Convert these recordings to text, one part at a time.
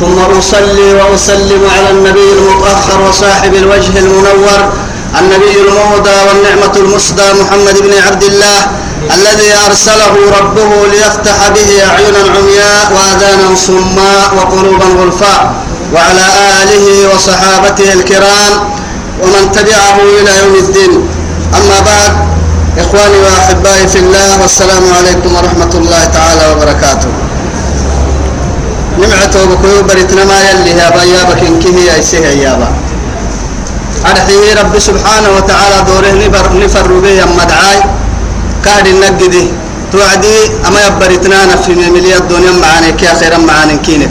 ثم أصلي وأسلم على النبي المطهر وصاحب الوجه المنور النبي المهدى والنعمة المسدى محمد بن عبد الله الذي أرسله ربه ليفتح به أعينا عمياء وآذانا صماء وقلوبا غلفاء وعلى آله وصحابته الكرام ومن تبعه إلى يوم الدين. أما بعد إخواني وأحبائي في الله والسلام عليكم ورحمة الله تعالى وبركاته. نمعته بكيو بريتنا ما يلي يا بيابك إنك هي أيسيه يابا. أرحيه رب سبحانه وتعالى دوره نفر نفر به يما دعاي. كاد النقدي توعدي أما يبريتنا في مليا الدنيا معاني كي خيرا معاني كينك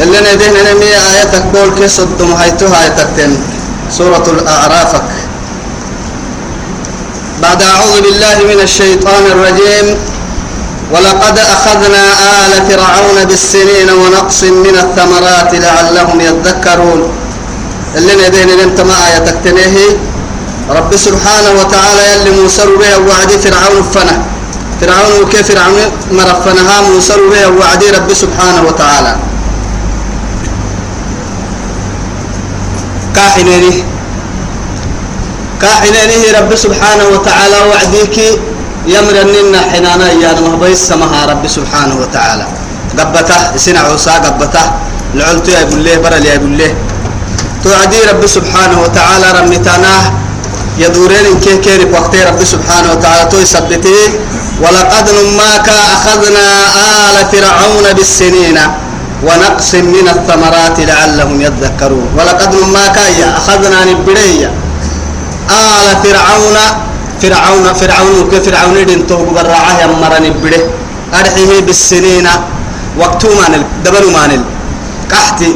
اللي ندهن نمي آياتك بول كي صدم هايتو هايتك تن سورة الأعرافك. بعد أعوذ بالله من الشيطان الرجيم. ولقد أخذنا آل فرعون بالسنين ونقص من الثمرات لعلهم يذكرون. اللي ندين انت ما آية رب سبحانه وتعالى يلي موسى به وعدي فرعون فنا فرعون وكيف فرعون مرفنها موسى به وعدي رب سبحانه وتعالى. كاحنيني. كاحنيني رب سبحانه وتعالى وعديك. يمر أننا حنانا يا ما بيس سمها رب سبحانه وتعالى. قبته سنع عصا قبته. لعلت يا ابو الله برا يا ابو الله توعدي رب سبحانه وتعالى رمتناه يدورين إن كيه كيرك وقت رب سبحانه وتعالى توي سبته ولقد نماك أخذنا آل فرعون بالسنين. ونقص من الثمرات لعلهم يذكرون. ولقد نماك أخذنا نبريا. آل فرعون فرعون فرعون كفرعون دين تو برعاه يمرن بده أرحيه بالسنين وقت ما نل دبل ما نل قحتي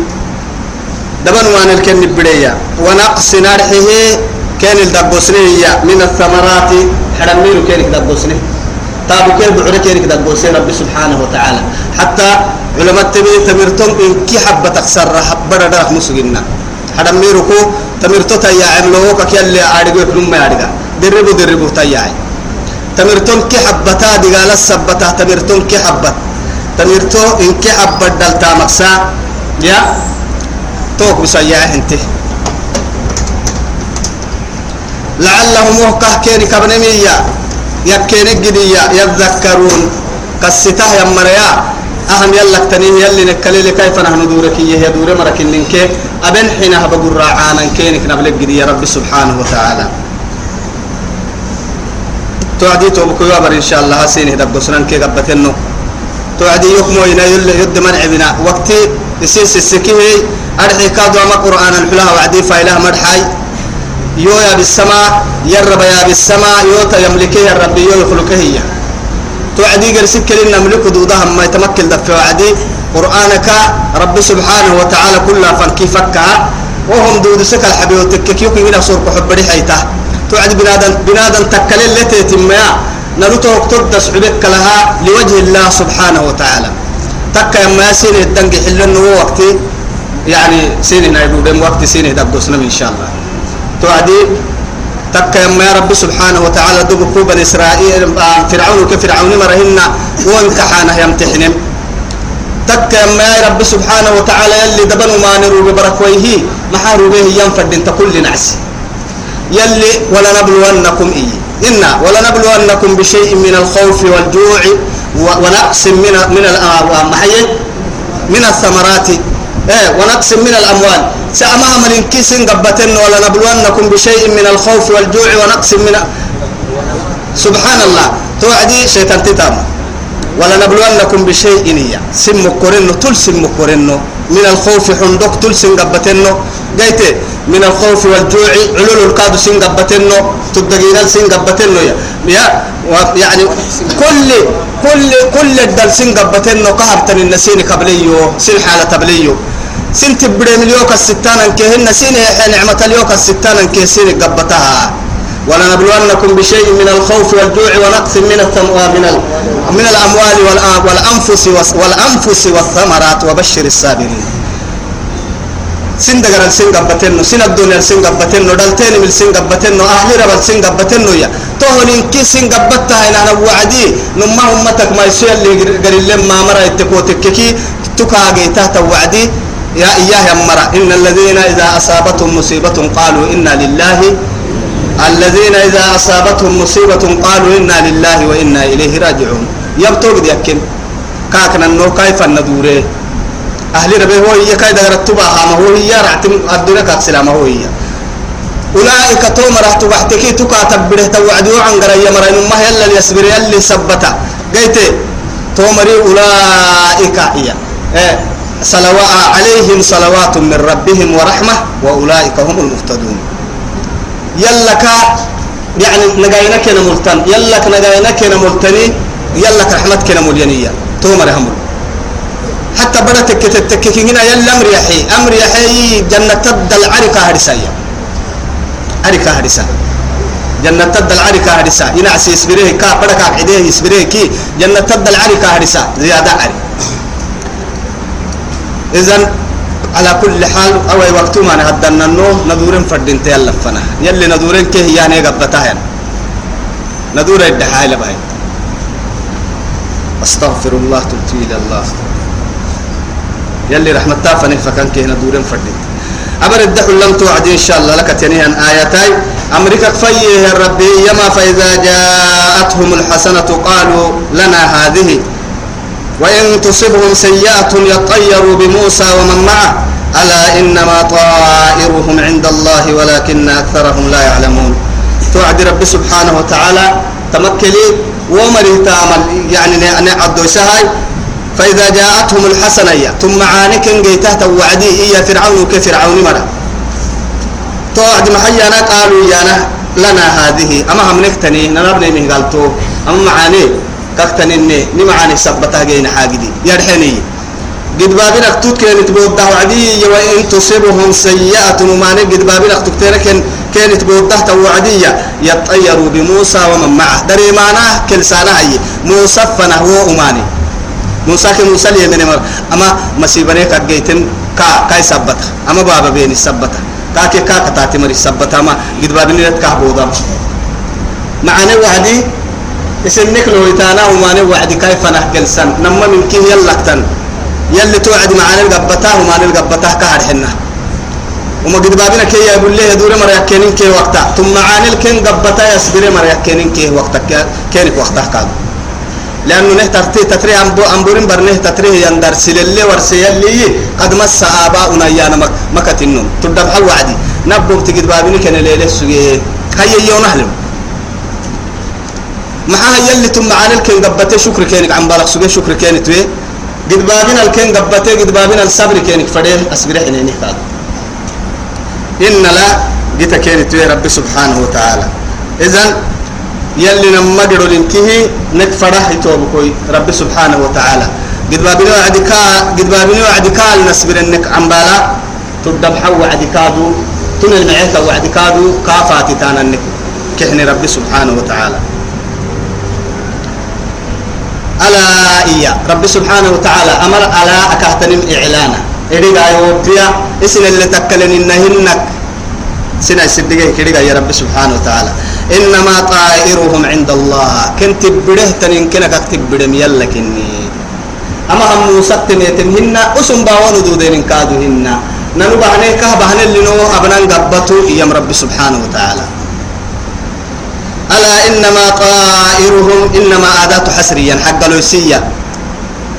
دبل ما نل كن بديا ونقص أرحيه كان الدبوسنية من الثمرات حرمير كان الدبوسني تابو كيف بعد كان الدبوسني رب سبحانه وتعالى حتى علماء تبي تمرتم إن كي حبة تكسر حبة درك مسجنا حرميركو تمرتو تيا عملوك كياللي عارقوا يكلم ما عارقا دربوا دربوا تياعي تمرتون كي حبتا دقال السبتا تمرتون كي حبت. تمرتو إن كي حبت دلتا مكسا يا توك بسياء انت لعلهم وقه كيني كبنمية. يكيني قدية يذكرون. كالسته يمريا أهم يلك تنيه يلي نكليل كيف نحن دورك؟ يا دور مرك إنك أبن حينها بقول راعانا كينك نبلغ قدية رب سبحانه وتعالى. توعدي توبكو يابر إن شاء الله سينه دب سنن كي قبتنو توعدي يكمو يل يد منع بنا. وقتي يسيس السكيه أرحي كادو ما قرآن الحلاه وعدي فإله مرحاي يو يا بالسماء يرب يا بالسماء يوتا يملكه الرب يو يخلقه هي. توعدي قرسك لنا نملك دودها ما يتمكن دف وعدي. قرآنك رب سبحانه وتعالى كلها فانكي فكها. وهم دود سكال حبيب تككيوك من أصور حبري حيته توعد بنادم بنادم تكل التي تميا نرتو اكتب سعبك لها لوجه الله سبحانه وتعالى. تك يما سين الدنج حلن وقتي. يعني سين نايبو بين وقت سين دبسنا إن شاء الله. توعدي تك يما يا رب سبحانه وتعالى دب كوبا اسرائيل فرعون كفرعون مرهن وامتحانه يمتحنهم تك يما يا رب سبحانه وتعالى يلي دبن ما نرو ببركويه محارو به ينفد انت كل نعسي يلي ولنبلونكم إيه إنا ولنبلونكم بشيء من الخوف والجوع ونقص من من المحيي من الثمرات. إيه ونقص من الأموال. سأما من كيس قبتن ولنبلونكم بشيء من الخوف والجوع ونقص من سبحان الله. توعدي شيطان تتام ولنبلونكم بشيء إنيا سم كورنو تل سم كورنو من الخوف حندق تل سن قبتنو. من الخوف والجوع علول الكاد سن قبتنو. قبتن يا. يا يعني كل كل كل الدل سين قبتن قهر تن النسين قبليو سين حالة تبليو سين تبري مليوك الستان كهن سين نعمة اليوك الستان كسين قبتها. ولنبلونكم بشيء من الخوف والجوع ونقص من من من الأموال والأنفس والأنفس والثمرات وبشر الصابرين. سن دغر سن الدنيا سن غبتنو دلتين من سن غبتنو أهل رب سن غبتنو يا. تهلين كي سن غبتها أنا وعدي. نما أمتك ما يسير اللي قال لما مرة يتكوتك كي تكاغي تحت وعدي. يا إياه يا مرا إن الذين إذا أصابتهم مصيبة قالوا إنا لله. الذين إذا أصابتهم مصيبة قالوا إنا لله وإنا إليه راجعون. يبتوك دي أكين كاكنا النو كيف الندوري أهل ربي هو هي كاي دغر التباها ما هو هي رعتم الدنيا كاكسلا ما هو هي أولئك توم راح تبحتكي تكاتب بره توعدوا عن قرية مرين ما يلا يسبر يلي سبتا قيت تومري أولئك هي إيه صلوات عليهم صلوات من ربهم ورحمة وأولئك هم المهتدون يلا كا يعني نجاينا كنا ملتن يلا نجاينا كنا ملتني يلا رحمت كنا مليانية تومر هم حتى بدأت تكتك هنا يلا أمر يحي أمر يحي جنة تد العركة هرسايا عركة هرسا جنة تد العركة هرسا هنا عسي يسبره كا بدك عديه يسبره كي. جنة تد العركة هرسا زيادة عري إذن على كل حال أو وقت ما نهدنا النو ندورن فردين تيلا فنا يلي ندورن كه يعني قبتها ندور الدحالة باي أستغفر الله تبتي إلى الله. يلي رحمة تافني فكان كه ندورن فردين أبر الدحل لم توعد إن شاء الله لك تنيهن آياتي أمريكا فيه يا ربي يما فإذا جاءتهم الحسنة قالوا لنا هذه. وإن تصبهم سيئة يطيروا بموسى ومن معه. ألا إنما طائرهم عند الله ولكن أكثرهم لا يعلمون. توعد رب سبحانه وتعالى تمكلي ومره تعمل يعني نعدو سهاي فإذا جاءتهم الحسنة ثم عانك جيته توعدي إيا فرعون كفرعون مرة. توعد محيانا قالوا يانا لنا هذه أما هم نكتني نربني من قالتو أما معاني كاكتنيني نمعاني سبتها جينا حاجدي يرحني. قد بابنا اكتوت كانت بوضع وعدي وإن تصيبهم سيئة وماني قد بابنا اكتوت كان كانت بوضع توعدية يطيروا بموسى ومن معه. دري معناه كل سنة هي موسى فنهو أماني. موسى كموسى اليمن مر أما مسيبني كجيتن كا كاي سبتها. أما بابا بيني سبتها. كاكي كاكا تاتي مري سبتها. ما قد بابنا يتكاه بوضع معنى وعدي اسمك لو يتانا وما نوعد كيف نحقل سن. نما كيه يلا تن يلي توعد معانا القبتاه وما القبتاه كهر حنا وما قد بابنا كي يقول لي دور مرة يكينين كي وقتا. ثم معانا الكين قبتا يسبري مرة يكينين كي وقتا. كينك وقتا كاد لأنه نه ترتي تتري أمبو أمبورين برنه تتري يندر سللي ورسي يلي قد مس آباؤنا يانا مك مكتنهم تدب حل وعدي. نبو تقد بابنا كان ليلة سوية هيا يوم أهلم. معها يلي تم معانا الكين قبته شكر كينك عم بالك سوى شكر كينك توي. قد بابنا الكين قبته قد بابنا الصبر كينك فديه أصبر حنيني قال. إن لا جيت كينك توي رب سبحانه وتعالى. إذن يلي نما قدروا لنكه نكفره يتوبكوي رب سبحانه وتعالى. قد بابنا وعدك قد بابنا وعدك نصبر إنك عم بالا تدبح وعدكادو تنل معيك وعدكادو كافاتي تانا إنك كحني رب سبحانه وتعالى. ألا إيا. رب سبحانه وتعالى أمر ألا أكهتنم إعلانا. إريقا يوبيا إسن اللي تكلن إنهنك سنة السدقة كريقا يا رب سبحانه وتعالى إنما طائرهم عند الله كنت بره تنين كنك أكتب بدم يلا كني أما هم موسطن يتمهن أسم باوان دودين كادوهن ننو بحني كه بحني اللي نو أبنان قبطو إيام رب سبحانه وتعالى ألا إنما طائرهم إنما أداة حسريا حق لوسية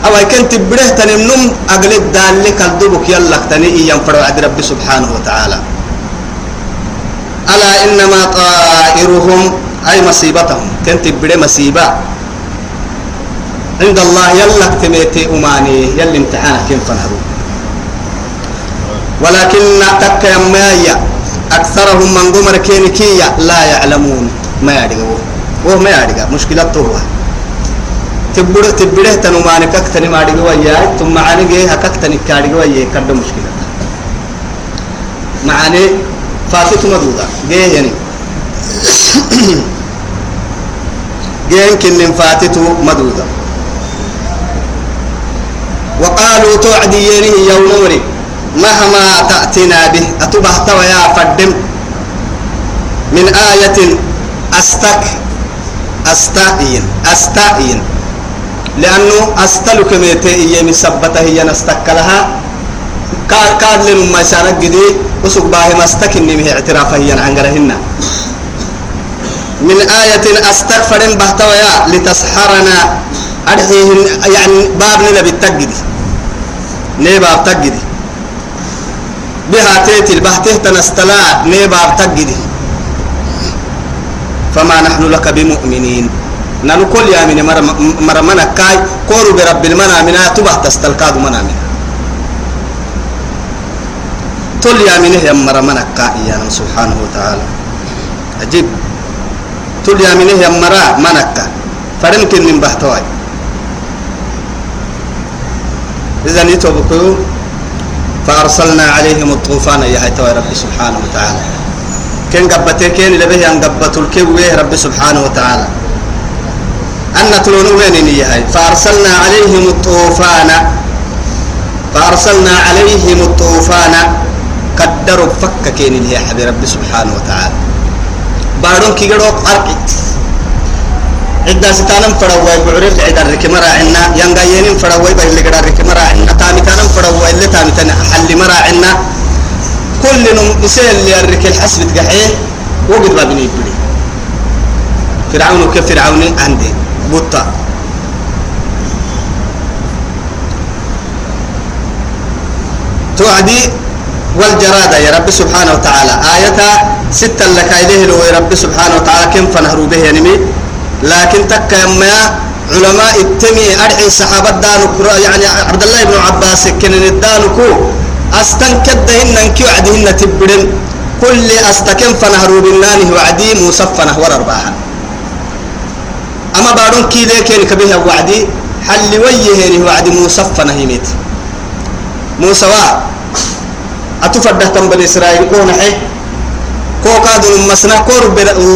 أو كنت بره تنمنم أقلد دالك الدبك يلا تني إيام فرع عد رب سبحانه وتعالى. ألا إنما طائرهم أي مصيبتهم. كنت بره مصيبة. عند الله يلا تميتي أماني يلا امتحانك كيف فنهروا ولكن تك يمايا أكثرهم من قمر كينكية لا يعلمون ما يعرفوا وهو ما يعرف مشكلة هو. تبره تبره تنمانك كتني ما يعرف وياه ثم معاني جه هكتني كارج وياه كرد مشكلة. معاني فاتت مدودة جه يعني. جه يمكن فاتت مدودة وقالوا توعدينه يوم مهما تأتينا به أتبه تويا فدم من آية أستك أستائين. أستائين. لأنه أستلك ميتي يمي سبتة هي نستك لها كار كار لنما يسانك جدي وسوق باهي مستك إني اعترافه هي عنقرهن من آية أستغفر بهتويا لتسحرنا. أرحيهن يعني باب لنا بالتجدي ني باب تجدي بها تيتي البهتة تنستلا ني باب تجدي فما نحن لك بمؤمنين. نانو كل يا من مر منا كاي كورو برب المنا منا تبه تستلقاد منا منا تل يا من يا مر منا كاي يا سبحانه وتعالى. عجيب. تل يا من يا مر منا كا فرمكن من بحتواي إذا نتوبكو فأرسلنا عليهم الطوفان يا هيتوا رب سبحانه وتعالى. كن قبته كن لبه أن قبته الكوي رب سبحانه وتعالى. أن تلون وين هاي؟ فأرسلنا عليهم الطوفان. فأرسلنا عليهم الطوفان. قدروا فك كين اللي حبي رب سبحانه وتعالى. بارون كي قدوك أرقت عدة ستانم فروي بعرف عدة رك مراعنا ينقايين فروي بين اللي قدر رك مراعنا تامتانم فروي اللي تامتان حل مراعنا كل نم يسال اللي الرك الحسب تقحيه وقد ما بني بدي فرعون كفرعون عندي. بطة توعدي والجرادة يا رب سبحانه وتعالى. آية ستة لك إليه لو يا رب سبحانه وتعالى كم فنهروا به ينمي لكن تك يما علماء التمي أرحي صحابة دانك يعني عبد الله بن عباس كن الدانكو أستنكد هن كي وعدهن تبرن. كل أستكن فنهروا بالنانه وعدي مصفنه وررباها أما بارون كي ليكين كبيه وعدي حل ويهين وعدي مصفنه يميت موسى وا أتفرد تم بني إسرائيل كون حي كو كادو مسنا كور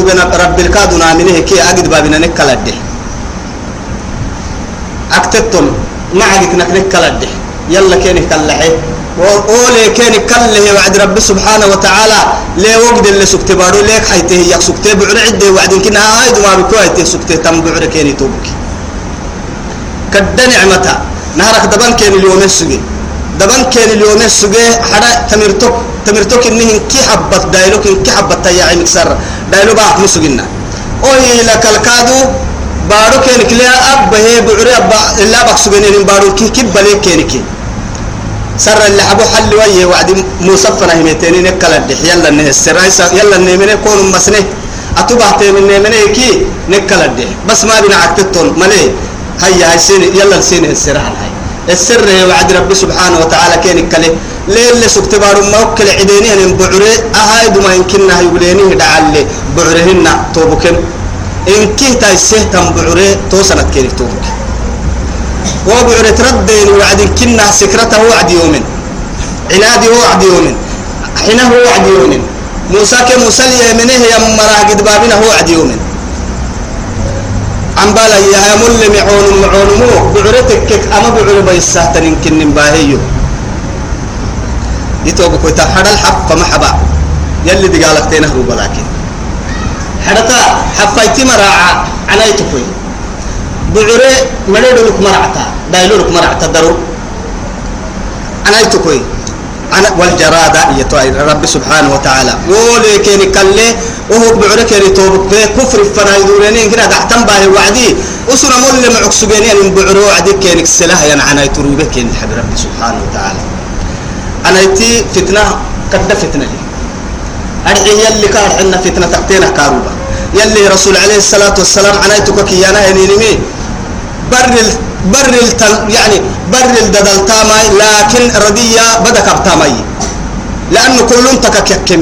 بنا رب الكادو نامنه كي أجد بابنا نكالده أكتتون ما عجك نكالده يلا كيني كالحي وأولي كان كله وعد رب سبحانه وتعالى. لي وقت اللي سكت بارو؟ ليك حيته يك سكت بعد عدة وعد كنا هاي ما بكو حيته سكت تم بعد كيني توبك كد نعمتها. نهارك دبان كان اليوم السجي دبان كان اليوم السجي حدا تمرتك تمرتك إنه كي حبت دايلوك كي حبت تياعي مكسر. دايلو بقى مسجنا أوه لك الكادو. بارو كان كليا أب هي بعري أب إلا بقصجنين بارو كي كي بلي كيني كي. سر اللي حبو حل ويه وعد مصفنا همتين نكلا الدح يلا نه يلا نه من يكون مسنه أتوبه تمن من كي نكلا الدح بس ما بنا عكتتون ملي هيا هاي سين يلا سين السراح هاي. السر وعد رب سبحانه وتعالى كين كله ليل سكت بارو موكل عديني ان بعري. أهاي دما يمكننا يقوليني دعالي بعرهن توبكن إن كي تايسه تم بعري توسنت كين توبك وبعر تردين وعد كنا سكرته وعد يوم عنادي وعد يوم حينه وعد يوم موسى كموسى اليمنه يمرا قد بابنا هو وعد يوم عم بالا يا مل معون معون مو بعرتك اما بعر بيساتن يمكن باهيو يتوبك وتحد الحق فما حبا يلي دي قالك تينه بلاكين حدتا حفايتي مراعا عنايتكوي بعري مريدو لك مرعتا دايلو لك مرعتا درو. عنايتكوي أنا والجرادة يتوي رب سبحانه وتعالى. ولي كين كله وهو بعرك اللي توبك كفر فنا يدورين كنا تحتم به وعدي. أسرة مول معك سجيني من بعرو وعدي كين السلاح ين عنا يتروبك كين حب رب سبحانه وتعالى. أنا يتي فتنة قد فتنة لي. أرحي يلي كار عنا فتنة تحتينا كاروبا. يلي رسول عليه الصلاة والسلام عنا يتوكك يانا هنيني بر بر يعني بر الددل تاماي لكن ردية بدك بتاماي لأنه كلهم تكككم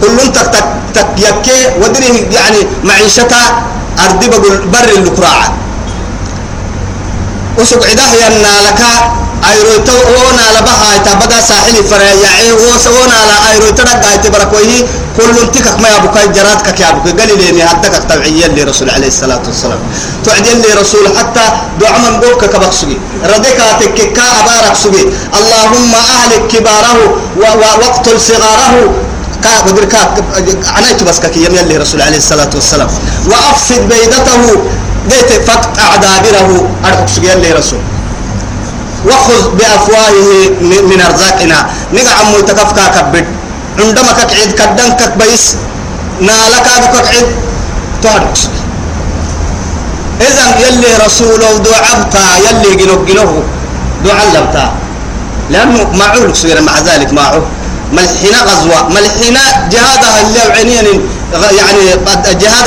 كل تك تك تك يكي ودري يعني معيشتها أرضي بقول بر الكراعة وسق عده ينا لك أيروتو ونا لبها تبدا ساحل على أيروتو رجع تبركوه كل تكك ما يبقى جراتك عليه الصلاة والسلام لي رسول حتى اللهم كباره صغاره كا بس رسول عليه الصلاة والسلام وأفسد بيدته قيت فقطع دابره أرحب سوي يلي رسول وخذ بأفواهه من أرزاقنا. نقع عمو تكفكا كبد. عندما كقعد كدن كبيس نالك كقعد تعرف إذا يلي رسوله دعبتا يلي جنوب جنوه دعلبتا لأنه معول صغير مع ذلك معه ملحنا غزوة ملحنا جهادها اللي عينين يعني جهاد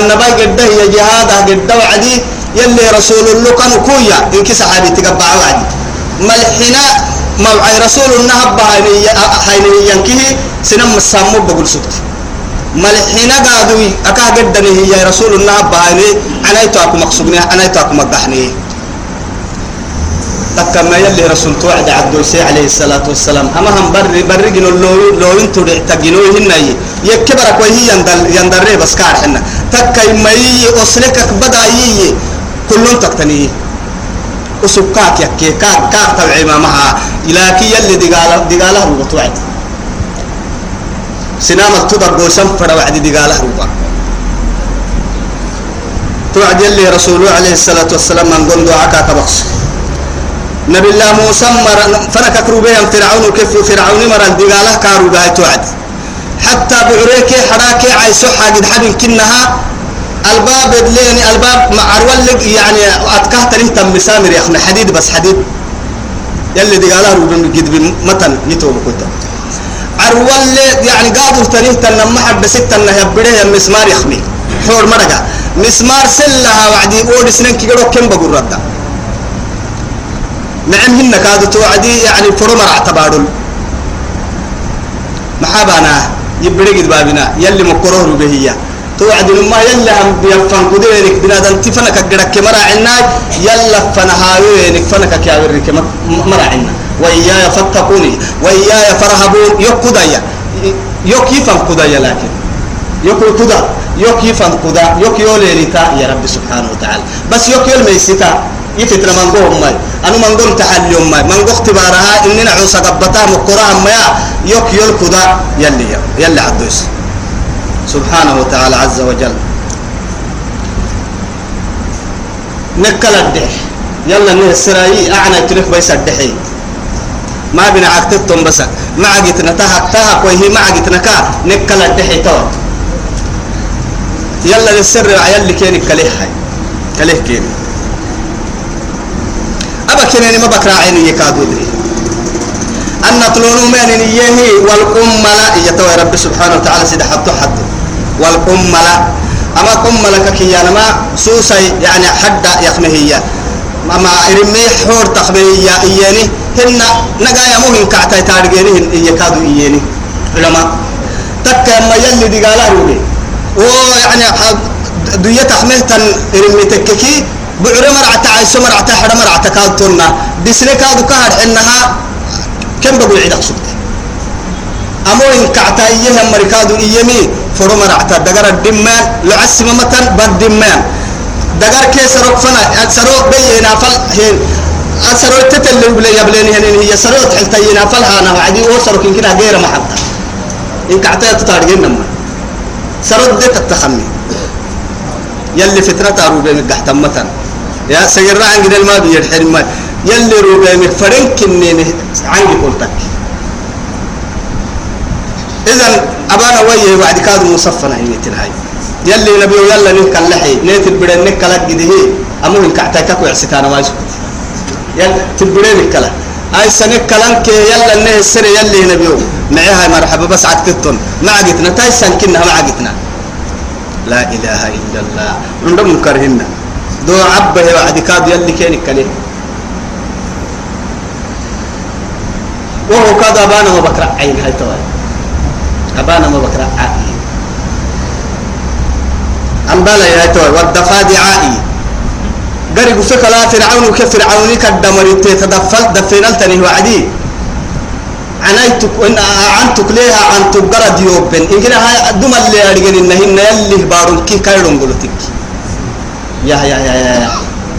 النبي قد هي جهادها قد وعدي. يلي رسول الله كانوا كويا إنك صحابي تقبع وعدي ملحنا موعي رسول النهب هايني ينكيه سنم السامو بقول سكتي ملحنا قادوا أكا قدني هي رسول النهب هايني أنا يتواكم مقصودني أنا يتواكم مقحني تكما يلي رسول توعد عبد السي عليه الصلاة والسلام أما هم بر برجن لو لو انتو تجنو هنا يكبر كوي يندل يندر بس كار حنا تكاي ماي أسلكك بدأ يي. كلهم تقتني. أسكاك يكي كاك كاك تبعي ما معها لكن يلي دقالة دقالة هو توعد. سنامة تدر بوسم فرا وعد دقالة هو توعد يلي رسوله عليه الصلاة والسلام من قندو عكا كبخص نبي الله موسى مر فنك كروبهم فرعون كيف فرعون مر الدجالة كارو توعد. حتى بعريك حراك عيسو حاجد حبين كنها الباب لين الباب مع عرول يعني أتكهت انت مسامر يا أخي؟ حديد بس حديد. يلي دجالة روبن جد متن يتوب كنت عرول يعني قادر تنيه تنم حد ستة انه يبره مسمار يخمي حور مرقة. مسمار سلها وعدي أول سنين كيلو كم بقول ردا نعم هن كادوا توعدي يعني فرمر اعتبارون محابانا يبرق بابنا. يلي مكروه بهية توعد ما يلا هم بيفن قديرك بنا دل تفنك قدك مرا عنا يلا فنهاوينك فنك كاورك مرا عنا وإياي فاتقوني وإياي فرهبون يقضايا يوك يفهم قضايا لكن. يوك قضا يوك يفهم قضا يوك يولي يا رب سبحانه وتعالى. بس يوك يولي ميسيتا يفتنا من قوم ماي. أنا من قوم تحلي ماي. من قوم اختبارها إننا عوسى قبتها مقراها ما يوك يلكو دا يلي يلي عدوس. سبحانه وتعالى عز وجل. نكل الدح يلا نه السراي أعنى تلف بيس الدحي. ما بنا عكتتم بس. ما عقتنا تها تها كويه ما عقتنا كا. نكل الدحي تو يلا للسر يلي كيني كليه هاي. كليه كيني. أبا كنني ما بكرا عيني يكادو دري أن نطلونو من نيهي والقملة. يتوى رب سبحانه وتعالى سيد حطو حد والقملة. أما قملة ككيانا ما سوسي يعني حد يخمهية أما إرمي حور تخمهية إياني. هن نقايا مهم كعتاي تارجيني هن يكادو إياني. علماء. تكا ما يلي دي قالا روبي ويعني دوية تخمهتن إرمي تككي. بعري مرعة عيسو مرعة حدا مرعة كادتنا بسنة كادو كهر إنها كم بقول عيدك سبت أمو إن كعتا إيها مركادو إيمي فرو مرعة دقر الدمان لعسم متن بالدمان دقر كيس رقفنا سرو بينا فل هين سرو تتل بلا يبلين هن هي سرو تحلتا ينا فل هانا وعدي وسرو كن كنا غير محبة. إن كعتا تتارجين نما سرو دي تتخمي. يلي فتنة روبي مقحتا متن. يا سير عن ما بيرحل ما يلي روبي مفرن كنين عنك قلتك إذا أبانا ويه بعد كاد مصفنا هي تنهاي. يلي نبي يلا نك اللحي نيت البدن نك لك جده أمو إن كعتك كوع ستانا وايش يلا تبدن كلا أي سنة كلام كي يلا نه السنة يلي نبيو. معها مرحبا بس عدكتون ما عدتنا تايسن كنا ما عدتنا لا إله إلا الله. عندهم مكرهنا دو عبه وعد كاد يلي كينك كليه وهو كاد أبانا وبكرة عين هاي توي أبانا ما بكرة عائي أم بلا يا توي والضفادع عائي. قريب فيك لا فرعون وكفرعون كدمر تدفل دفنلتني وعدي عنايتك وإن عنتك ليها عن تقرد يوبن إن كنا هاي دم اللي أرجع إنهن يلي بارون كي كايرون قلتك. يا يا يا يا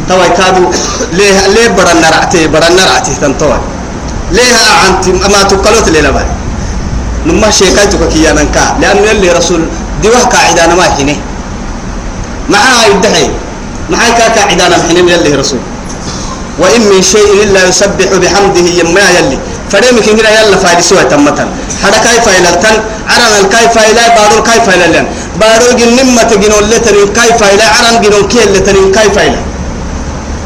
توي كادو ليه ليه برا نرعتي برا نرعتي تنتوي ليه أنت ما تقلت ليه لباي نما شيكايتك كي أنا كا. لأن يلي رسول دوا قاعدة أنا ما هنا معها يدعي معها قاعدة أنا هنا يلي رسول. وإن من شيء إلا يسبح بحمده يما يلي. فريم كين هنا يلا فايل سوى تمتن. هذا كيف فايل تن عرن الكيف فايل بارو كيف فايل لين بارو جن نمة تجنون لتنين كيف فايل عرن جنون كيل لتنين كيف فايل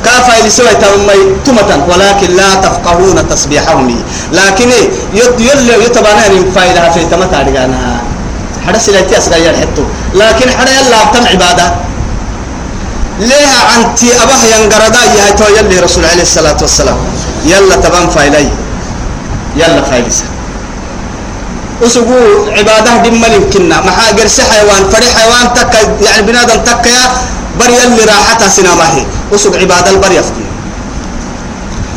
كافايل سوى تمي تمتن. ولكن لا تفقهون تسبيحهم لكن يد يل يتبانا ان فايلها في تمتا دغانا هذا سلاتي اسغا يحطو لكن هذا يلا تم عبادة. ليه انت ابه ينقردا. يا تو يلي رسول عليه الصلاة والسلام. يلا تبان فايلي. يلا فايلسا وسقوا عبادة دم ملكنا ما قرس حيوان. فري حيوان تك يعني بنادم تك يا بري اللي راحتها سينما هي وسق عبادة البر يفتي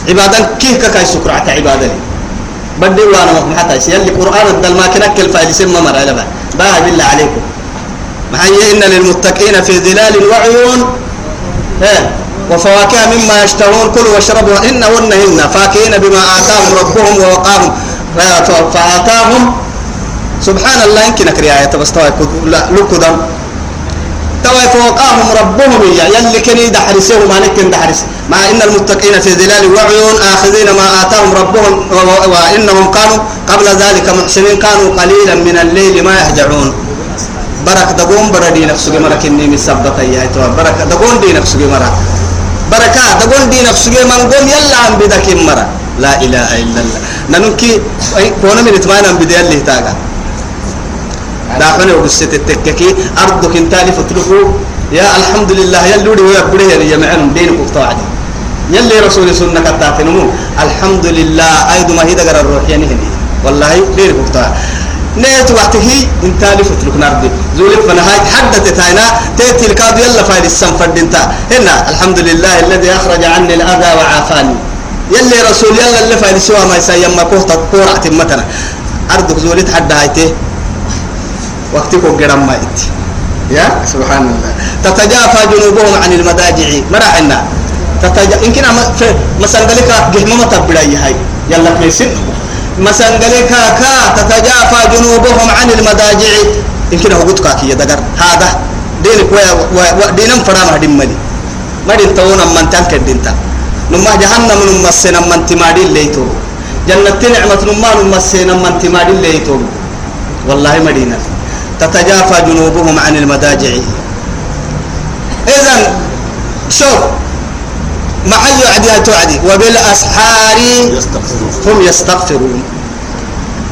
عبادة كيف كاي سكرعة عبادة لي؟ بدي وأنا ما حتى يلي قرآن الدل ما كنك الفايل سمى مر على بقى باه بالله عليكم. محيي إن للمتقين في ظلال وعيون. إيه. وفواكه مما يشتهون. كلوا واشربوا إنهن هن فاكهين بما آتاهم ربهم ووقاهم. فآتاهم. سبحان الله. يمكن أكري آية لا لكدم فوقاهم ربهم يا يلي كني دحرسه ما نكن دحرس. مع إن المتقين في ظلال وعيون آخذين ما آتاهم ربهم وإنهم كانوا قبل ذلك محسنين كانوا قليلا من الليل ما يهجعون. برك دقون بردي نفسه مرة كني مسبت يا تو برك دقون دي نفسه مرة بركة دقون دي نفسه من قوم يلا عم بدك مرة لا إله إلا الله. ننكي كونا من بدي اللي تاجا داخل وقصة التككي. أرضك انتالي فتلقوا يا الحمد لله يلودي ويقبله يا معلم دينك وقتوعدي يلي رسول سنة كتاتنمو الحمد لله أيضا ما هي دقر الروح يعني هني. والله دينك وقتوع نيت وقته انتالي فتلق نردي زولك فنهاي حدثت تاينا. تيتي الكاد يلا فايد السنفر دينتا هنا الحمد لله الذي أخرج عني الأذى وعافاني. يلي رسول يلا اللي فايد سوا ما يسيما كوهتا كورعة متنا أرضك زولت حد هايته. وقتك قرام ما إنت. يا سبحان الله. تتجافى جنوبهم عن المضاجع. مرحنا تتجا إن كنا مسنجلك جهمة تبلاي هاي. يلا كيسين مسنجلك كا تتجافى جنوبهم عن المضاجع. إن كنا هقولك كي دقر. هذا. دينك ويا دينم فرامة دمني ما دين تونا من تانك دينتا نما جهنم نما سنا من تمادي ليتو. جنة نعمة نما نما سنا من تمادي ليتو. والله مدينة تتجافى جنوبهم عن المضاجع. إذا شوف معي عديها تعدي وبالأسحار هم يستغفرون.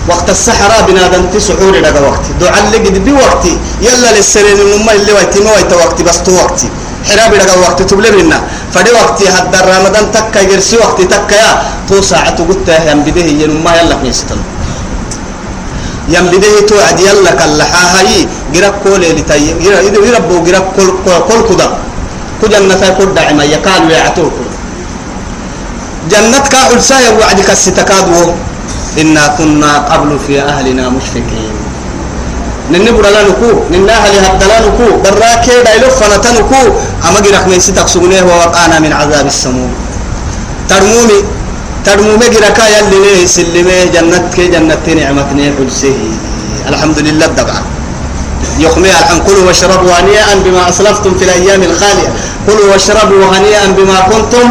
وقت السحرة بنادم تسحور لك وقت دعاء لك بوقت يلا للسرين المما اللي وقت ما وقت وقت بس تو وقت حرابي لك وقت تبلي منا. فدي وقت هذا رمضان تكا يرسي وقت تكا يا. تو ساعة قلت يا بديه ينما يلا في يم بديه توعد يلا كاللحا هاي جرب كل اللي تي يربو جرب كل كل كذا كجنة كل دعما يكال ويعتوك جنة كأول سايا وعدك الستكادو إنا كنا قبل في أهلنا مشفقين. ننبر لنكو ننا أهل هدلانكو براكي دايلوف فنتنكو. أما جرك من ستك سغنيه ووقانا من عذاب السموم. ترمومي ترمومي جركا يلي ليه سلمي جنة نعمة نيحل سهي الحمد لله دبعا يخمي الحمد كلوا واشربوا هنيئا بما أسلفتم في الأيام الخالية. كلوا واشربوا هنيئا بما كنتم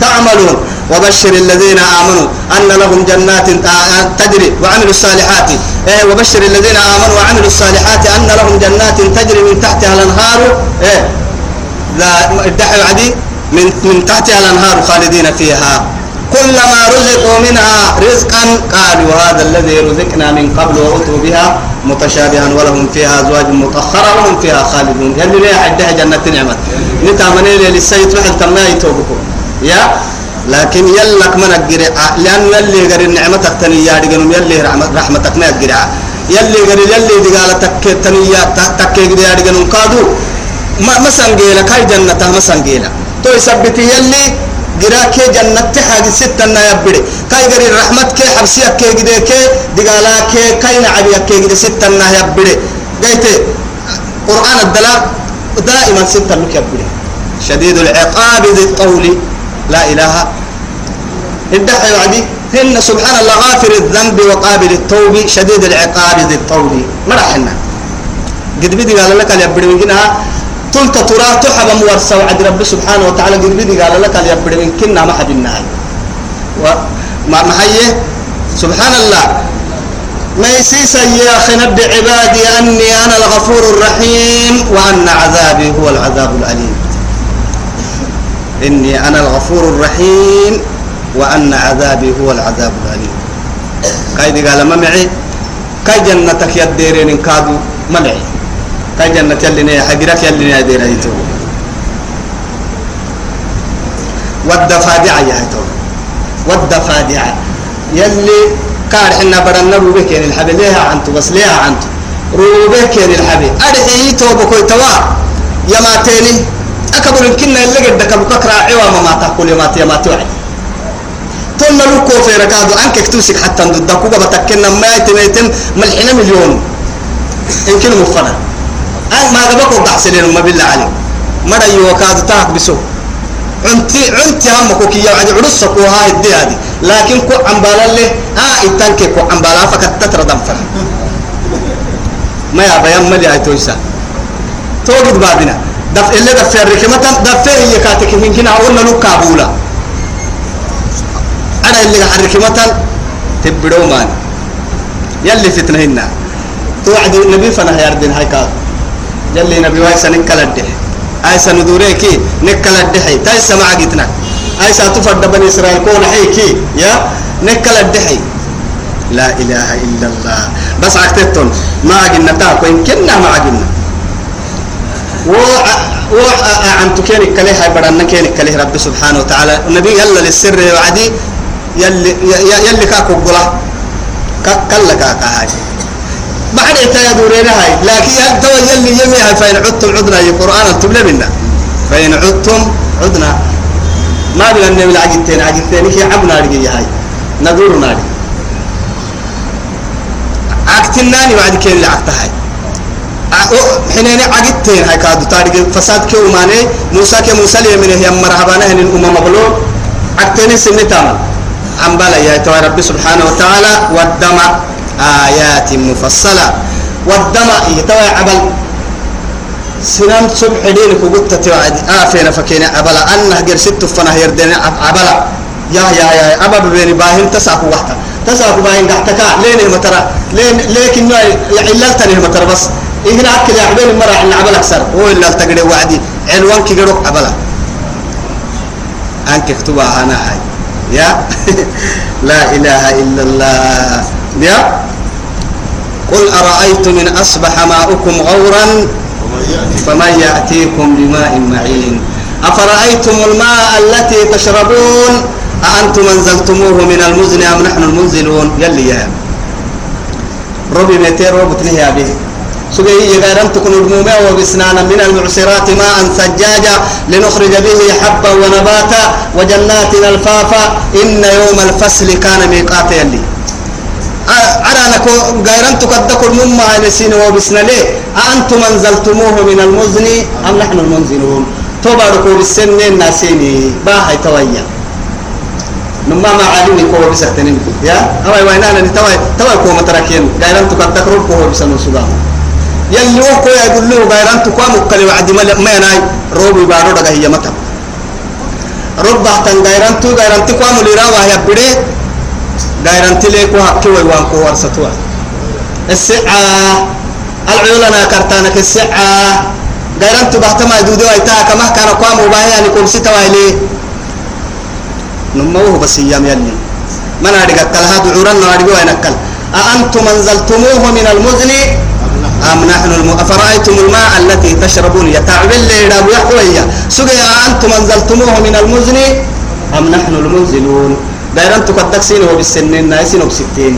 تعملون. وبشر الذين آمنوا أن لهم جنات تجري وعملوا الصالحات. إيه وبشر الذين آمنوا وعملوا الصالحات أن لهم جنات تجري من تحتها الأنهار. إيه ذا عدي من من تحتها الأنهار خالدين فيها. كلما رزقوا منها رزقا قالوا هذا الذي رزقنا من قبل وأتوا بها متشابها ولهم فيها أزواج مطهرة وهم فيها خالدون. يلي ليه حدها جنة نعمة. نتامني للسيد محل تمناي توبكم يا؟ لكن يلك من الجرع لأن يلي غير النعمة تكتني يا رجال يلي رحمتك ما الجرع يلي غري يلي دي قال تك تنيا تك دي ادغن قادو ما مسنجيلا كاي جنة مسنجيلا تو يثبت يلي جراك جنة حاجة ستة نا يبدي كاي غري رحمت كي حبسيك كي جدي كي دقالا كي كاي نعبيك كي جدي ستة نا يبدي قيت قرآن الدلاء دائما ستة لك يبدي شديد العقاب ذي الطول لا إله. الدحي وعدي هن سبحان الله غافر الذنب وقابل التوب شديد العقاب ذي الطول ما رحنا قد بدي قال لك يبدي من تلك ترى تحب مورسة وعد رب سبحانه وتعالى. قد بدي قال لك يبدي من كنا ما حد النهاية وما محيه سبحان الله. ما يسيس يا أخي نبي عبادي أني أنا الغفور الرحيم وأن عذابي هو العذاب الأليم. إني أنا الغفور الرحيم وأن عذابي هو العذاب الأليم. كايدي قال ما معي؟ كاي جنتك يديرين كادو ما معي. كاي جنة يلي نيا حقرك يلي نيا دير هيتو والدفادع يا هيتو والدفادع يلي كار حنا بدنا روبك يعني الحبي ليها عنتو بس ليها عنتو روبك يعني تو بكوي توا يا ماتيني أكبر يمكننا اللي قد كبكك راعي وما ما تقول يا ماتي يا ماتي وعد تقول له كو في ركادو أنك كتوسك حتى ضد كوبا بتكنا ما يتم ملحنا مليون يمكن مفنا أنا ما قبكوا قحسنين ما بالله عليك مرة يوكاد تاك بسو عنتي عنتي هم كوكي يا عدي عرسك وهاي الدي هذه لكن كو عمبالا له آه إتانك كو عمبالا فقط تترى دمفر ما يا بيان ملي هاي تويسا توجد بابنا دف اللي دف الركمة دف هي كاتك من هنا أقول له كابولا أنا اللي الركمة تبدو مان يلي فتنة هنا توعد النبي فنا يردين هاي كاب يلي نبي وايسا نكال الدح أيسا ندوريكي نكال الدحي تايسا ما عقتنا أيسا تفرد بني إسرائيل كون حيكي يا؟ نكال الدحي لا إله إلا الله. بس عقتتون ما عقلنا تاكو. إن كنا ما عقلنا و و عن كله هاي بدنا كينك كله رب سبحانه وتعالى. النبي يلا للسر وعدي. يلي يلي كاكو قلا كلا كاكا هاي. بعد إتا يدورين هاي. لكن تو يلي يمي هاي فإن عدتم عدنا يا قرآن تبلى منا فإن عدتم عدنا. ما بلا النبي العجتين عجتين هي عبنا رجي هاي. ندور نادي عقتناني بعد كين اللي عقتها حينين عقدتين هاي كادو. تاريخ فساد كيو ماني موسى كي موسى لي من هي مرحبانا هن الأمم مغلوب عقدتين سنة تامل عم بلا يا تو رب سبحانه وتعالى والدم آيات مفصلة. والدم يتوى عبل. سنان صبح دينك وقلت توعد آفين فكينا عبلا. أنه غير ست فنا يردين عبلا. يا يا يا أبا بين باهن تساكو وحتا. تساكو باهن قحتكا لين مترا لين لكن عللتني مترا بس. إهنا أكل يا عبين عن عبل أكثر هو إلا التقري وعدي. عنوان كي قروك عبلا. أنك اكتبها أنا هاي. يا. لا إله إلا الله. يا؟ قل أرأيتم إن أصبح ماؤكم غورا فمن يأتيكم بماء معين. أفرأيتم الماء التي تشربون؟ أأنتم أنزلتموه من المزن أم نحن المنزلون؟ يلي يا. ربي ميتين ربط يا به سبيه غيرم تكون المومع وبسنانا من المعصرات ماء ثجاجا لنخرج به حبا ونباتا وجنات الفافا. إن يوم الفصل كان ميقات يلي أنا نكو غيرم تكدكم مما نسين وبسنا ليه أأنتم أنزلتموه من المزن أم نحن المنزلون؟ تباركوا بالسنين ناسيني. باهي تويا. نما ما عالمي كو بسكتنين يا؟ أما وينانا توي توي كو متركين. غيرم تكدكم كو بسنو سبحانه يلي وكو يقول له غيران تقام كل وعد ما يناي روبي بارو دغه هي متى. رب تن غيران تو غيران تقام لرا وهي بده غيران تليكو حكي وان كو ورستوا السعه العيولنا كرتانك السعه غيران تو بحت ما يدودو ايتا كما كان قام وباهي يعني كل ستا ويلي نمو بس أيام يلي من ادغ كلها دعورن ادغ وينكل أأنتم أنزلتموه من المزن أم نحن الم... أفرأيتم الماء التي تشربون يتعبل لي راب يحويا سقي أنتم أنزلتموه من المزن أم نحن المنزلون دايران تقدك سينه بالسنين نايسين وبستين.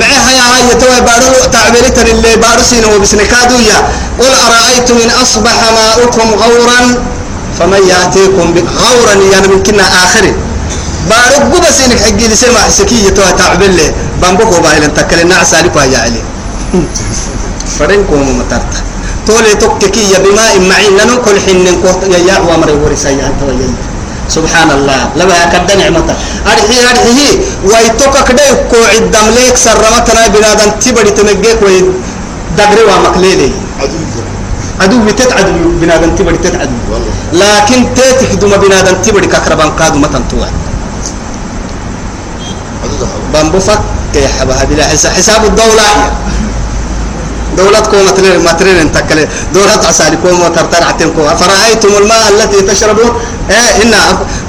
معها يا هاي توي بارو تعبيرتن اللي بارو سين وبسنكادو يا. قل أرأيتم إن أصبح ماؤكم غورا؟ فمن يأتيكم غورا يعني من كنا آخره بارو قبا سينك حقي لسيما حسكية توي تعبير لي. بامبوكو بايلن تكلنا عسالك ويا علي فرنكم مترتا تولي تككي بماء معين لنو كل حين كوت يا يا وامر ورسايا انت ويا سبحان الله لما كد نعمته أرحي أرحي ويتوك كده كو عدم ليك سرمتنا بنادم تبدي تنجيك وي دغري ومكليلي عدو بتت عدو بنادم تبدي تت عدو لكن تاتك دوما بنادم تبدي ككربان قادو متن توع بامبو فك يا حبها بلا حساب الدولة دولة كوم مترين مترين انتكل دولة عسالي كوم وترتر عتنكو أفرأيتم الماء التي تشربون؟ إيه إن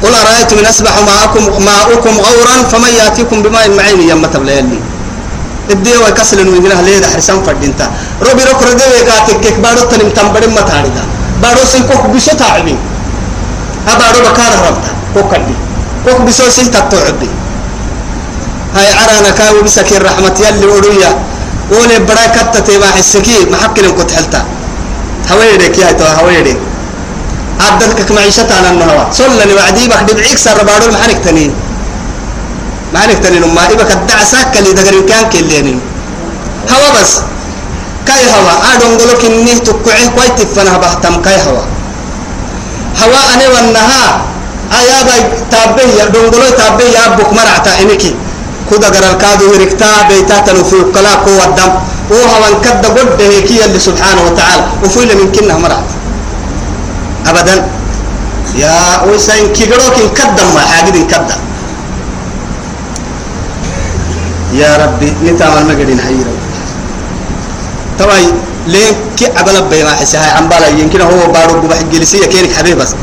قل أرأيتم إن أصبح ماءكم ماؤكم غورا فمن يأتيكم بماء معين يوم تبليني الدي وكسل من هنا ليه حرسان فردينتا. روبي روك ردي وكاتك كيك. بارو تنم تنبرم متاريدا بارو سيكوك بشو تعبين أبارو بكار ربطا. كوكدي كوك بشو سين تتوعبي هاي عرانا كاوي بسكين رحمة يلي ورؤيا ولي براي كتا تيما حسكي محكل كنت حلتا. هويدك يا تو هويدك عدلك معيشة على النهوى صلني وعدي بك دبعيك سر بارو محنك تنين. محنك تنين ما إبك الدعساك اللي دقر كان كلينين هوا بس. كاي هوا؟ أدون قولك إني تقعي كويت فنها بحتم كاي هوا. هوا أنا والنها. أيا باي تابه يا دون قولي تابه يا أبوك مرعتا إنكي كودا غرال كادو هركتا بيتا تنفي وكلا كو الدم. وهو ان كد قد هيكي اللي سبحانه وتعالى. وفيل من كنا مرات. ابدا. يا ويسين كيغروك إن كدم ما حاجد إن كدم يا ربي نتعمل مقدين حيرا طبعا لين كي عبلا بيما حسها عم بالا يمكن هو بارو بحق جلسية كينك حبيب بس.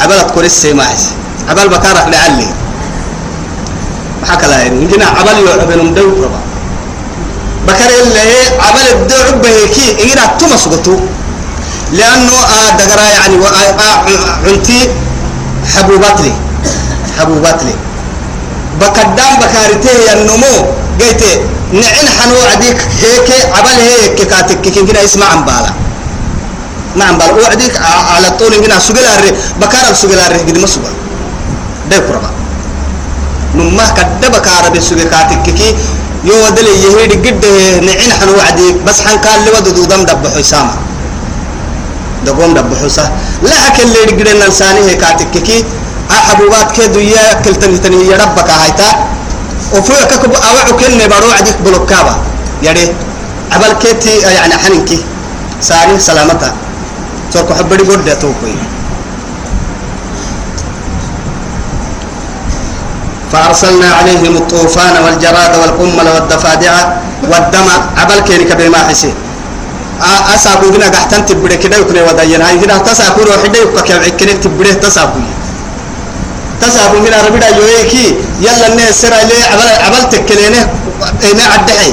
عبلت كوريس ما حس عبل بكارك لعلي. حكى لا يعني. يمكن عمل يعبن مدو ربا. بكر اللي عمل الدعو بهيكي إننا تمس قطو لأنه آه دقرا يعني عنتي حبوبات لي حبوبات لي بكدام بكارته النمو قيت نعن حنو عديك هيك عمل هيك كاتك كنا اسمع عن بالا. ما عن بالا. وعديك على طول إننا سجل بكار سجل قد ما سجل ده قربا نما كدب كارب سوق كاتك كي يو دل يهيد قد نعين حن وعدي. بس حن قال لي ودو دم دب حسامة دقوم دب حسا. لا أكل اللي قدنا لسانه كاتك كي. أحبوبات كدو يا أكل تني تني يا ربك هايتا وفوق كب أوعو كن بارو عديك بلوكابا يدي عبال كيتي يعني حنكي ساري سلامتها تركو حبري بود توكوي. فأرسلنا عليهم الطوفان والجراد والقمل والضفادع والدم. عبل كيرك بما حسي. أسابو بنا قحتن تبري كده يكون ودينا هاي كده تسابو روح ده يبقى كده تبري تسابو تسابو من ربنا يويكي. يلا الناس سرع ليه عبل عبل تكلينه إنا عدحي.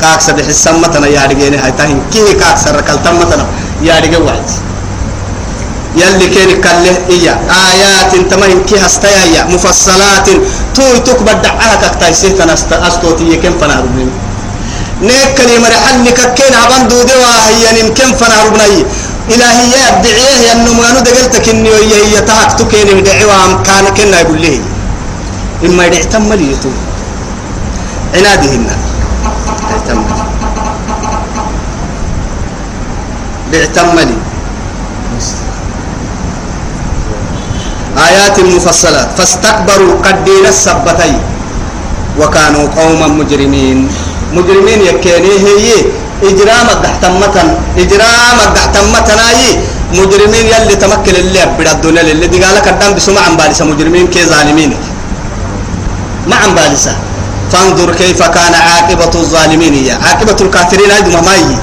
كاك سبح السمتنا يا رجيني. هاي تاهين كيه كاك سر كالتمتنا يا رجال واحد يلي كان كله إيا. آيات تمهم كي هستيا مفصلات. توي تكبر دعاها كتايسيه تنست أستوتي. كم فنا ربني نيك كلمة حل كين عبان دودي وهي كم فنا ربني إلهي يا دعيه يا النمانو دقلتك إني هي هي تهك تكين دعوام كان كنا يقول لي إما يدع تملي يتو عنادهن اعتملي بيعتملي آيات مفصلات. فاستكبروا قدين السبتي وكانوا قوما مجرمين. مجرمين يكيني هي. إجرام الدحتمتن. إجرام الدحتمتن أي. مجرمين يلي تمكن اللي أبدا الدنيا اللي دي قالك الدم بسمع عن بالسة. مجرمين كي ظالمين. ما عن بالسة. فانظر كيف كان عاقبة الظالمين. يا عاقبة الكافرين ما هي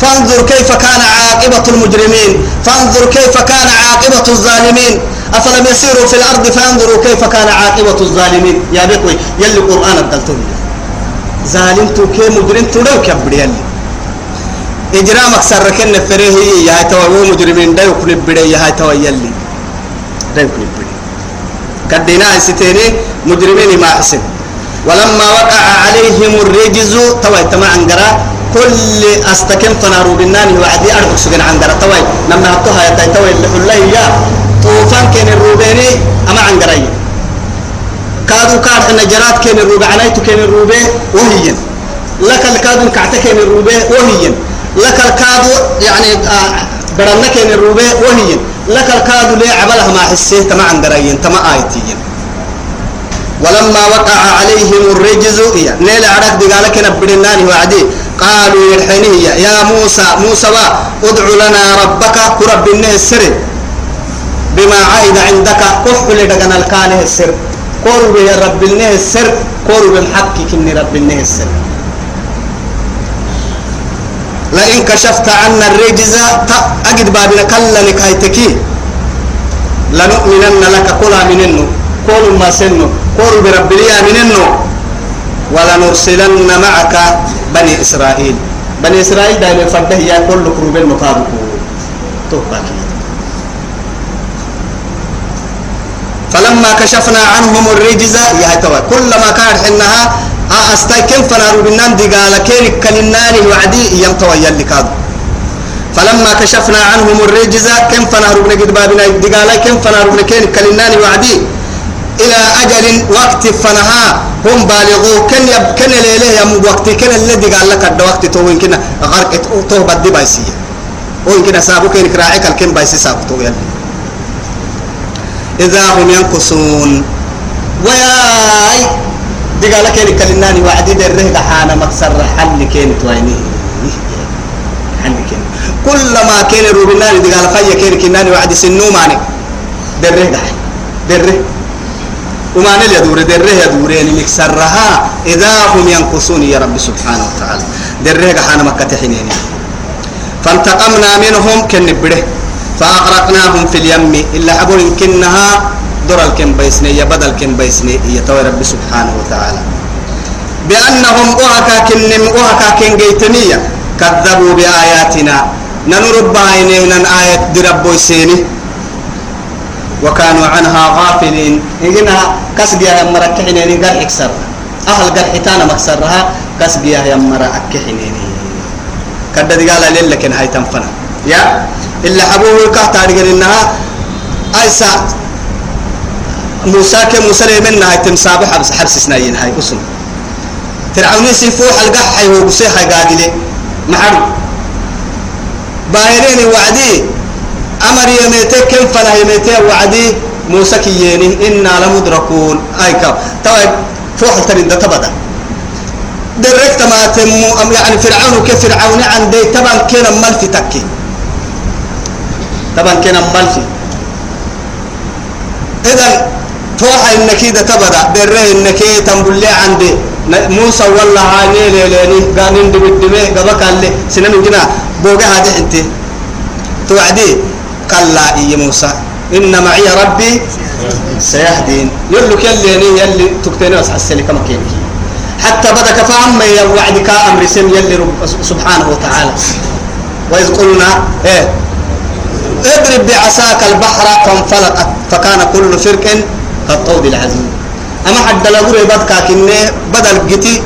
فانظر كيف كان عاقبة المجرمين. فانظر كيف كان عاقبة الظالمين. أفلم يسيروا في الأرض فانظروا كيف كان عاقبة الظالمين؟ يا بكوي يلي القرآن الدلتون ظالمتو كي مجرمتو لو كبر يلي. إجرامك سركن فريه يا تو مجرمين دا يكون بدي يا تو يلي. دا يكون بدي كدينا ستيني مجرمين ما حسن ولما وقع عليهم الرجز توي تما عنقرا كل استكن فنارو بالناني وعدي أربع سجن عنقرا توي لما هتوها يتاي توي اللي حلي يا طوفان كان الروبيني أما عنقراي كادو كاد النجرات كان الروبي عنايتو كان الروبي وهي لك الكادو كعتك كان الروبي وهي لك الكادو يعني آه برنا كان الروبي وهي لك الكادو ليه عبلها ما حسيه تما عنقرايين تما آيتيين. ولما وقع عليهم الرجز نيل عرق دقالك نبرناني وعدي. قالوا يرحنيه يا موسى موسى ادع لنا ربك كرب السر بما عايد عندك. كفل لدقنا الكانه السر. قرب يا رب النه السر. قرب الحق كني رب النه السر. لئن كشفت عنا الرجز أجد بابنا كلا لكايتكي لنؤمنن لك كلا مننه. كل ما سنه. كل برب لي مننه. ولنرسلن معك بني إسرائيل. بني إسرائيل دائما فرده يا كل كروب المقابل. توباكي فلما كشفنا عنهم الرجز يا توا كلما كان حنها أستاي كم فنارو بنان دي قال كين كلناني وعدي؟ يمتوا يلي كادو فلما كشفنا عنهم الرجز كم فنارو بنجد بابنا دي قال كم فنارو بنكين كلناني وعدي؟ إلى أجل وقت فنها هم بالغوا كن يب كن ليله يم وقت كن الذي قال لك الوقت تو وين كنا؟ غرق تو بدي بايسية. وين كنا؟ سابو كن كراعي كل كن بايسي سابو تو يلي إذا هم ينقصون وياي! دي قال لك كلناني وعدي دره دحانا مكسر حل كين تويني حل كين. كلما كان روبناني دي قال فيا كين كناني وعدي سنو ماني. دره دحي دره وما نل يدور دره يدور يعني مكسرها إذا هم ينقصون يا رب سبحانه وتعالى. دره دحانا مكة حنيني فانتقمنا منهم كنبره. فأغرقناهم في اليم إلا أبو كنها در الكن بيسني يا بدل كن بيسني يا توي رب سبحانه وتعالى. بأنهم أهكا كنم أهكا كن جيتنية كذبوا بآياتنا. ننرب عينينا آية درب سيني وكانوا عنها غافلين. إنها كسبيا يا مركحين قال إكسر أهل قال حتانا مكسرها كسبيا يا مركحين كدد قال لك هاي تنفنا. يا؟ إلا أبوه كهتا رجل إنها أيسا موسى كم موسى من هاي تمسابح حبس حبس سنين هاي أسم فرعوني سيفوح القح هاي هو بسيح هاي قادلة. محرم. باهرين وعدي. أمر يميتك كم فلا يميتك وعدي. موسى كييني إنا لمدركون. أي كا طيب فوح ترين ده تبدا. دركت ما تمو يعني فرعون كفرعون عندي تبا كنا ملفي تكي طبعا كنا مالفي إذا توحى إنك إذا تبدا بره إنك تنبل لي عندي. موسى والله هاني ليلاني قال ندب الدماء قبك اللي سنن جنا بوجه هذه أنت توعدي قال لا إيه موسى إن معي ربي سيهدين. يقول يلي يلي تكتني بس حسني كما كينك حتى بدك فهم يا وعدك أمر سم يلي رب سبحانه وتعالى. وإذ قلنا إيه؟ اضرب بعصاك البحر فانفلقت فكان كل فرق كالطود العظيم. أما حد لغوري بدك كني بدل جتي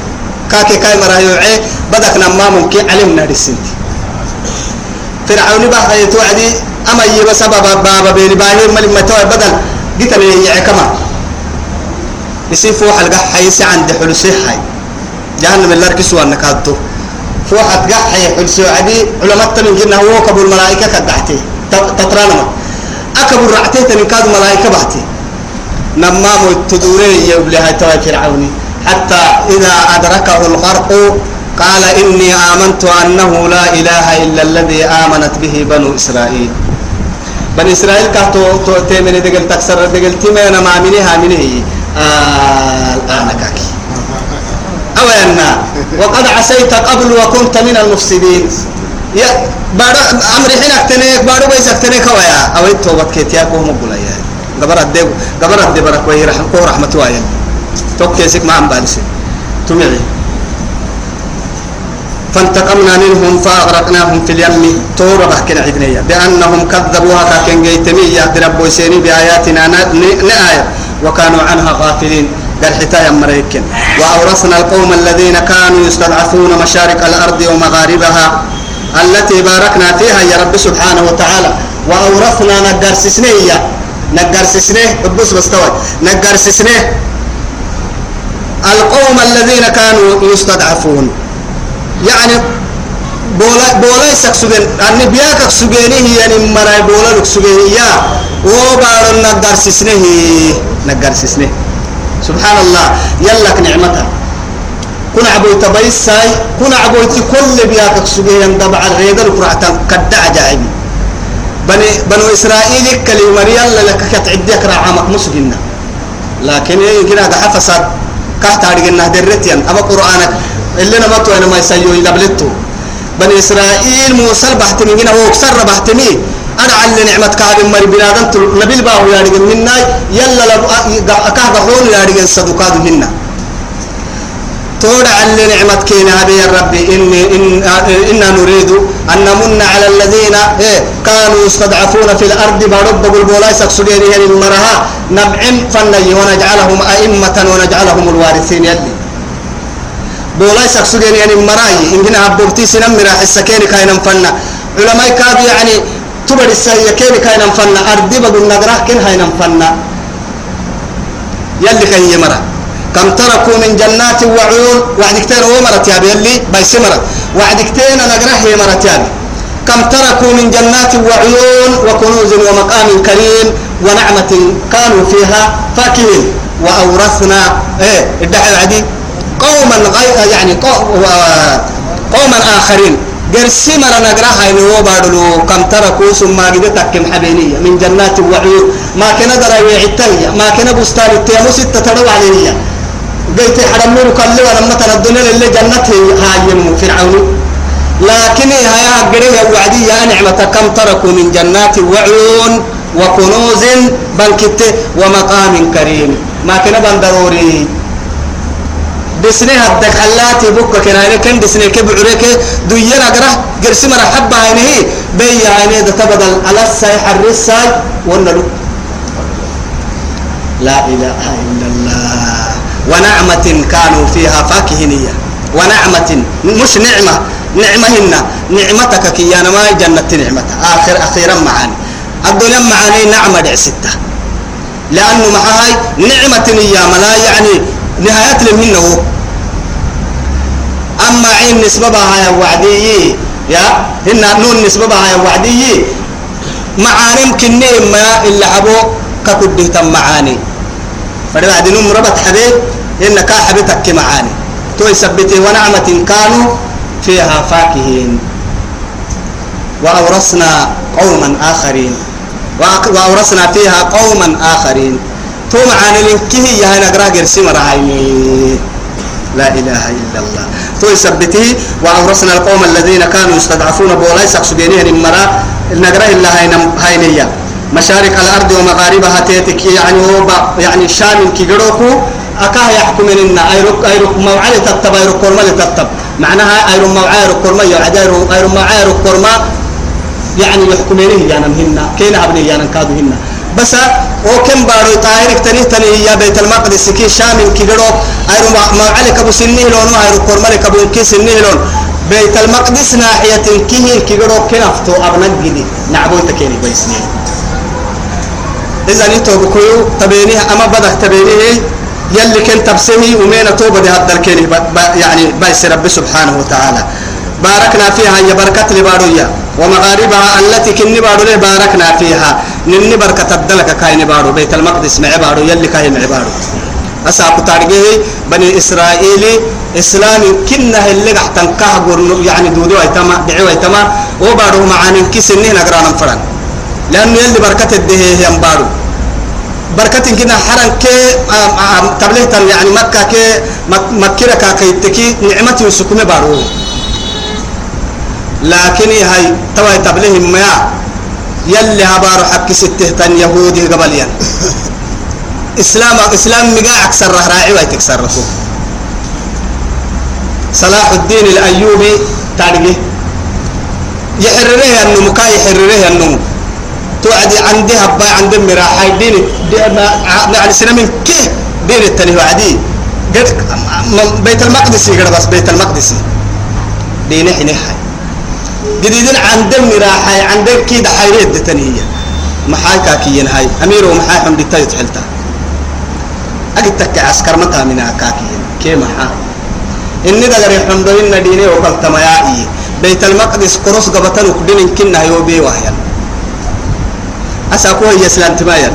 كاكي كاي مرايوعي بدك نما ممكن علمنا السنت فرعون بقى يتوعدي أما يبا سبب بابا بيني باهي ملي متوعد بدل جيت لي يعكما يسيفوا حلقة حيسي عند حلسي حي. جهنم اللي ركسوا أنك هاتو فوحت قحي حلسي عدي علماء من جنة هو كبو الملائكة كدحتي تطرانما أكبر رعتي تنكاد ملائكة بحتي. نمام التدوري يبلي هاي توي فرعوني. حتى إذا أدركه الغرق قال إني آمنت أنه لا إله إلا الذي آمنت به بنو إسرائيل. بني إسرائيل كاتو تو تيمن دقل تكسر دقل تيمن ما منها منه آه الآن كاكي. أولا وقد عسيت قبل وكنت من المفسدين. يا بارا أمر حين أكتنيك بارو بيس أكتنيك ويا أو التوبة كيتيا كوهم قولا يا. قبر الدب قبر الدب برك ويا رحم كوه رحمة وايا. توك كيسك ما عم بالسي تمعي. فانتقمنا منهم فأغرقناهم في اليم. تورا بحكنا عدنيا بأنهم كذبوها كاكن جيتمية دربوا سيني بآياتنا نآية. وكانوا عنها غافلين. قال حتايا مريكن وأورثنا القوم الذين كانوا يستضعفون مشارق الأرض ومغاربها. التي باركنا فيها يا رب سبحانه وتعالى. وأورثنا نقر سسنية نقر بس بستوي نقر القوم الذين كانوا يستضعفون. يعني بولا بولا سكسجن أني بياك سجنه يعني مراي بولا لك سجنه يا. وبارن نقر سسنه نقر سبحان الله. يلك نعمتها. كن عبوي تبيس ساي كن عبوي كل بياك سجنه يندبع الريدل كرعتا قد عجائبي. بني بنو إسرائيل كلمة ريال لك كتعديك رعامك مسجنا لكن يمكن هذا حفصت كهت أرجعنا درتيان أما قرآنك اللي نمطوا أنا ما يسيو يلبلتو بني إسرائيل موسى بحتمي هنا هو كسر بحتمي أنا على نعمة كعب مر بنادم نبي الباهو يا رجل منا يلا لب أكاه بحون يا رجل صدقات منا تود على نعمة كينا يا ربي. إني إن إنا نريد أن نمن على الذين إيه كانوا يستضعفون في الأرض برب بالبولاي سكسجين يعني المرها نبعم فني ونجعلهم أئمة ونجعلهم الوارثين يلي. بولاي سكسجين يعني المراي إن جنا هبوبتي سنم راح السكين كاينا فنا علماء كاد يعني تبر السيكين كاينا فنا أرضي بقول نجراه كن هاينا فنا يلي كان يمره كم تركوا من جنات وعيون. وعدكتين هو مرت يا بيلي بايس مرت. وعدكتين نجرح مرت يا كم تركوا من جنات وعيون وكنوز ومقام كريم ونعمة كانوا فيها فاكهين. وأورثنا إيه الدعاء عدي. قوما غير يعني قوما آخرين. قرسي مرة نقرأ هاي نو بارلو كم تركوا ثم قد تكم حبينية. من جنات وعيون. ما كان درا يعتني ما كان بستان التيمو ستة تدو علينية. قلت حرم نور كله ولما ترى الدنيا اللي جنته هاي فرعون. لكن هي قريه وعدي يا نعمة كم تركوا من جنات وعيون وكنوز بنكت ومقام كريم. ما كان بندروري. دسني هدك حلاتي بكا كنا كن دسني كبعرك دوينا قرا قرسي مرة حبة هينه. بي هينه ده تبدل على الساي حرساي ونلو. لا إله إلا الله. ونعمة كانوا فيها فاكهنية ونعمة مش نعمة نعمهن نعمتك كي أنا ما جنة نعمة. آخر أخيرا معاني. الدنيا معاني نعمة دع ستة. لأنه معاي نعمة يا ملا يعني نهاية لمن هو. أما عين نسبة بها وعدي يا هن نون نسبة بها وعدي. معاني يمكن ما إلا أبو كقد تم معاني. فبعد نوم ربط حبيب إن كا حبيتك معاني. تو يثبته ونعمة كانوا فيها فاكهين. وأورثنا قوما آخرين. وأورثنا فيها قوما آخرين. تو معاني لنكه يا هنا قراقر سمر عيني. لا إله إلا الله. تو يثبته وأورثنا القوم الذين كانوا يستضعفون بولا يسقسوا بينهم المرا النقرة إلا هينيا مشارق الأرض ومغاربها تيتك يعني يعني شام كيجروكو أكاه يحكم إن أيروك أيروك موعد تتب أيروك كورما تتب. معناها أيروك موعد كورما يعد أيروك موعد كورما يعني يحكمينه يعني مهنا كين أبني يعني كادو هنا بس أو كم بارو طاهر تني تني يا بيت المقدس كي شام كيجروك أيروك موعد كبو سنه لون أيروك كورما كبو كي سنه لون. بيت المقدس ناحية كيه كيجروك كنفتو أبنك جدي. نعبوي تكيني بيسنين إذا نتوب بكيو تبينيه أما بدك تبينيه يلي كنت تبسمي ومين توبة دي هدر كيني يعني بايس رب سبحانه وتعالى. باركنا فيها هي بركة لباروية ومغاربها التي كني بارو باركنا فيها. نني بركة الدلك كاين بارو. بيت المقدس مع بارو يلي كاين مع بارو. أساق تارجه بني إسرائيل إسلام كنا اللي قحتن كهجر يعني دودو أيتما دعوا أيتما. وبارو معانين كيسنين أقرانا فرن. لأنه يلي بركة الدهيه ينبارو بركة كنا حرن كي تبليه يعني مكة كي مكة كي تكي نعمتي وسكمة بارو. لكن هاي توا تبليه ما يلي هبارو حق ستة تن يهودي قبليا إسلام إسلام مجا أكثر راعي ويتكسر صلاح الدين الأيوبي تعرفه يحرره أنه مكا يحرره أنه توعدي عندي هبا عندي مراحة دين يعني سنة من كه دين التنه وعدي. بيت المقدس يقرا بس بيت المقدس دين هاي جديدين عندهم راحة عندك كيد حيريد تنهية محاكا كيين هاي أمير ومحاي حمد التايت حلتا أجد تك عسكر متى من كاكيين. كي محا إني دغري حمد إن ديني وقلت ما يعي بيت المقدس قرص قبتن وكدين كنا يوبي وهيا أسأكوه يسلم تمايا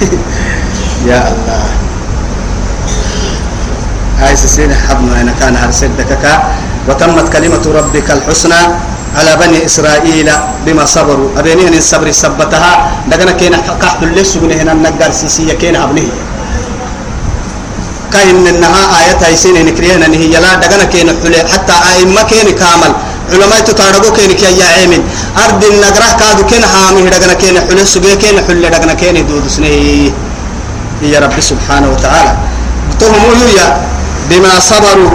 يا الله. هاي سسين حبنا أنا كان هرسدك وتمت كلمة ربك الحسنى على بني إسرائيل بما صبروا. أبينين الصبر سبتها دقنا كينا كحل لسه هنا النجار سيسية كينا أبنيه كاين إنها آيات هيسين نكرينا إن هي لا دقنا كينا حتى أئمة كينا كامل. علماء تتعرضوا كينا كي يا عيمن أرض النجرة كادو كينا حامي دقنا كينا حل سجى كينا حل دقنا كينا دود سنه يا رب سبحانه وتعالى. تهم يا. بما صبروا.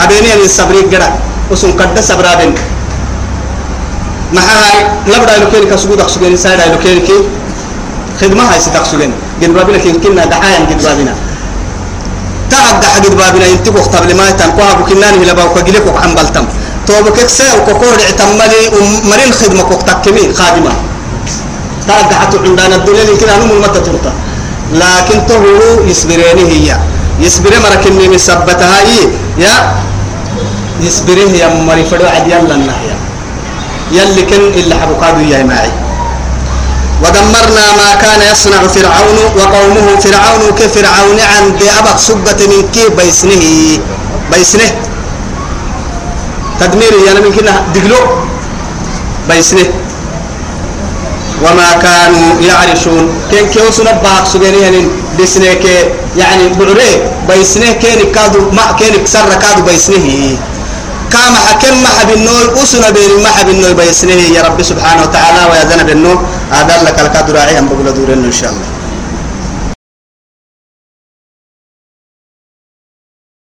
أبيني أن الصبر جرا وسون كده صبر أبين ما هاي لبدا لكين كسجود أخسجين سايد لكين كي. خدمة هاي ستخسجين قد بابنا كين كنا دعايا قد بابنا. تعب قد بابنا ينتبه قبل ما يتنقوا أبو كنان هلا باو كجلك وعم بلتم توب كسر وكور اعتملي ومرين خدمة وقتك كمي خادمة. تعب حتى عندنا الدنيا يمكن أنهم المتة ترتا لكن تهو يصبريني هي. يصبر مرك إني مثبتها إيه يا يصبره يا مري فدو عد يلا النهيا يلي كن إلا حبقادو يا معي. ودمرنا ما كان يصنع فرعون وقومه فرعون كفرعون عند أبق سبة من كي بيسنه. بيسنه. تدمير يعني من كنا دقلو بيسنه وما كانوا يعرشون. كن كيو سنبا سجني يعني بسنه كي يعني بعري بيسنه كين كادو ما كين كسر كادو بيسنه كما حكم ما حبنول أسنا بين ما حبنول بيسنه يا رب سبحانه وتعالى ويا ذنب النور. هذا لك الكادر راعي هم بقول دورنا إن شاء الله.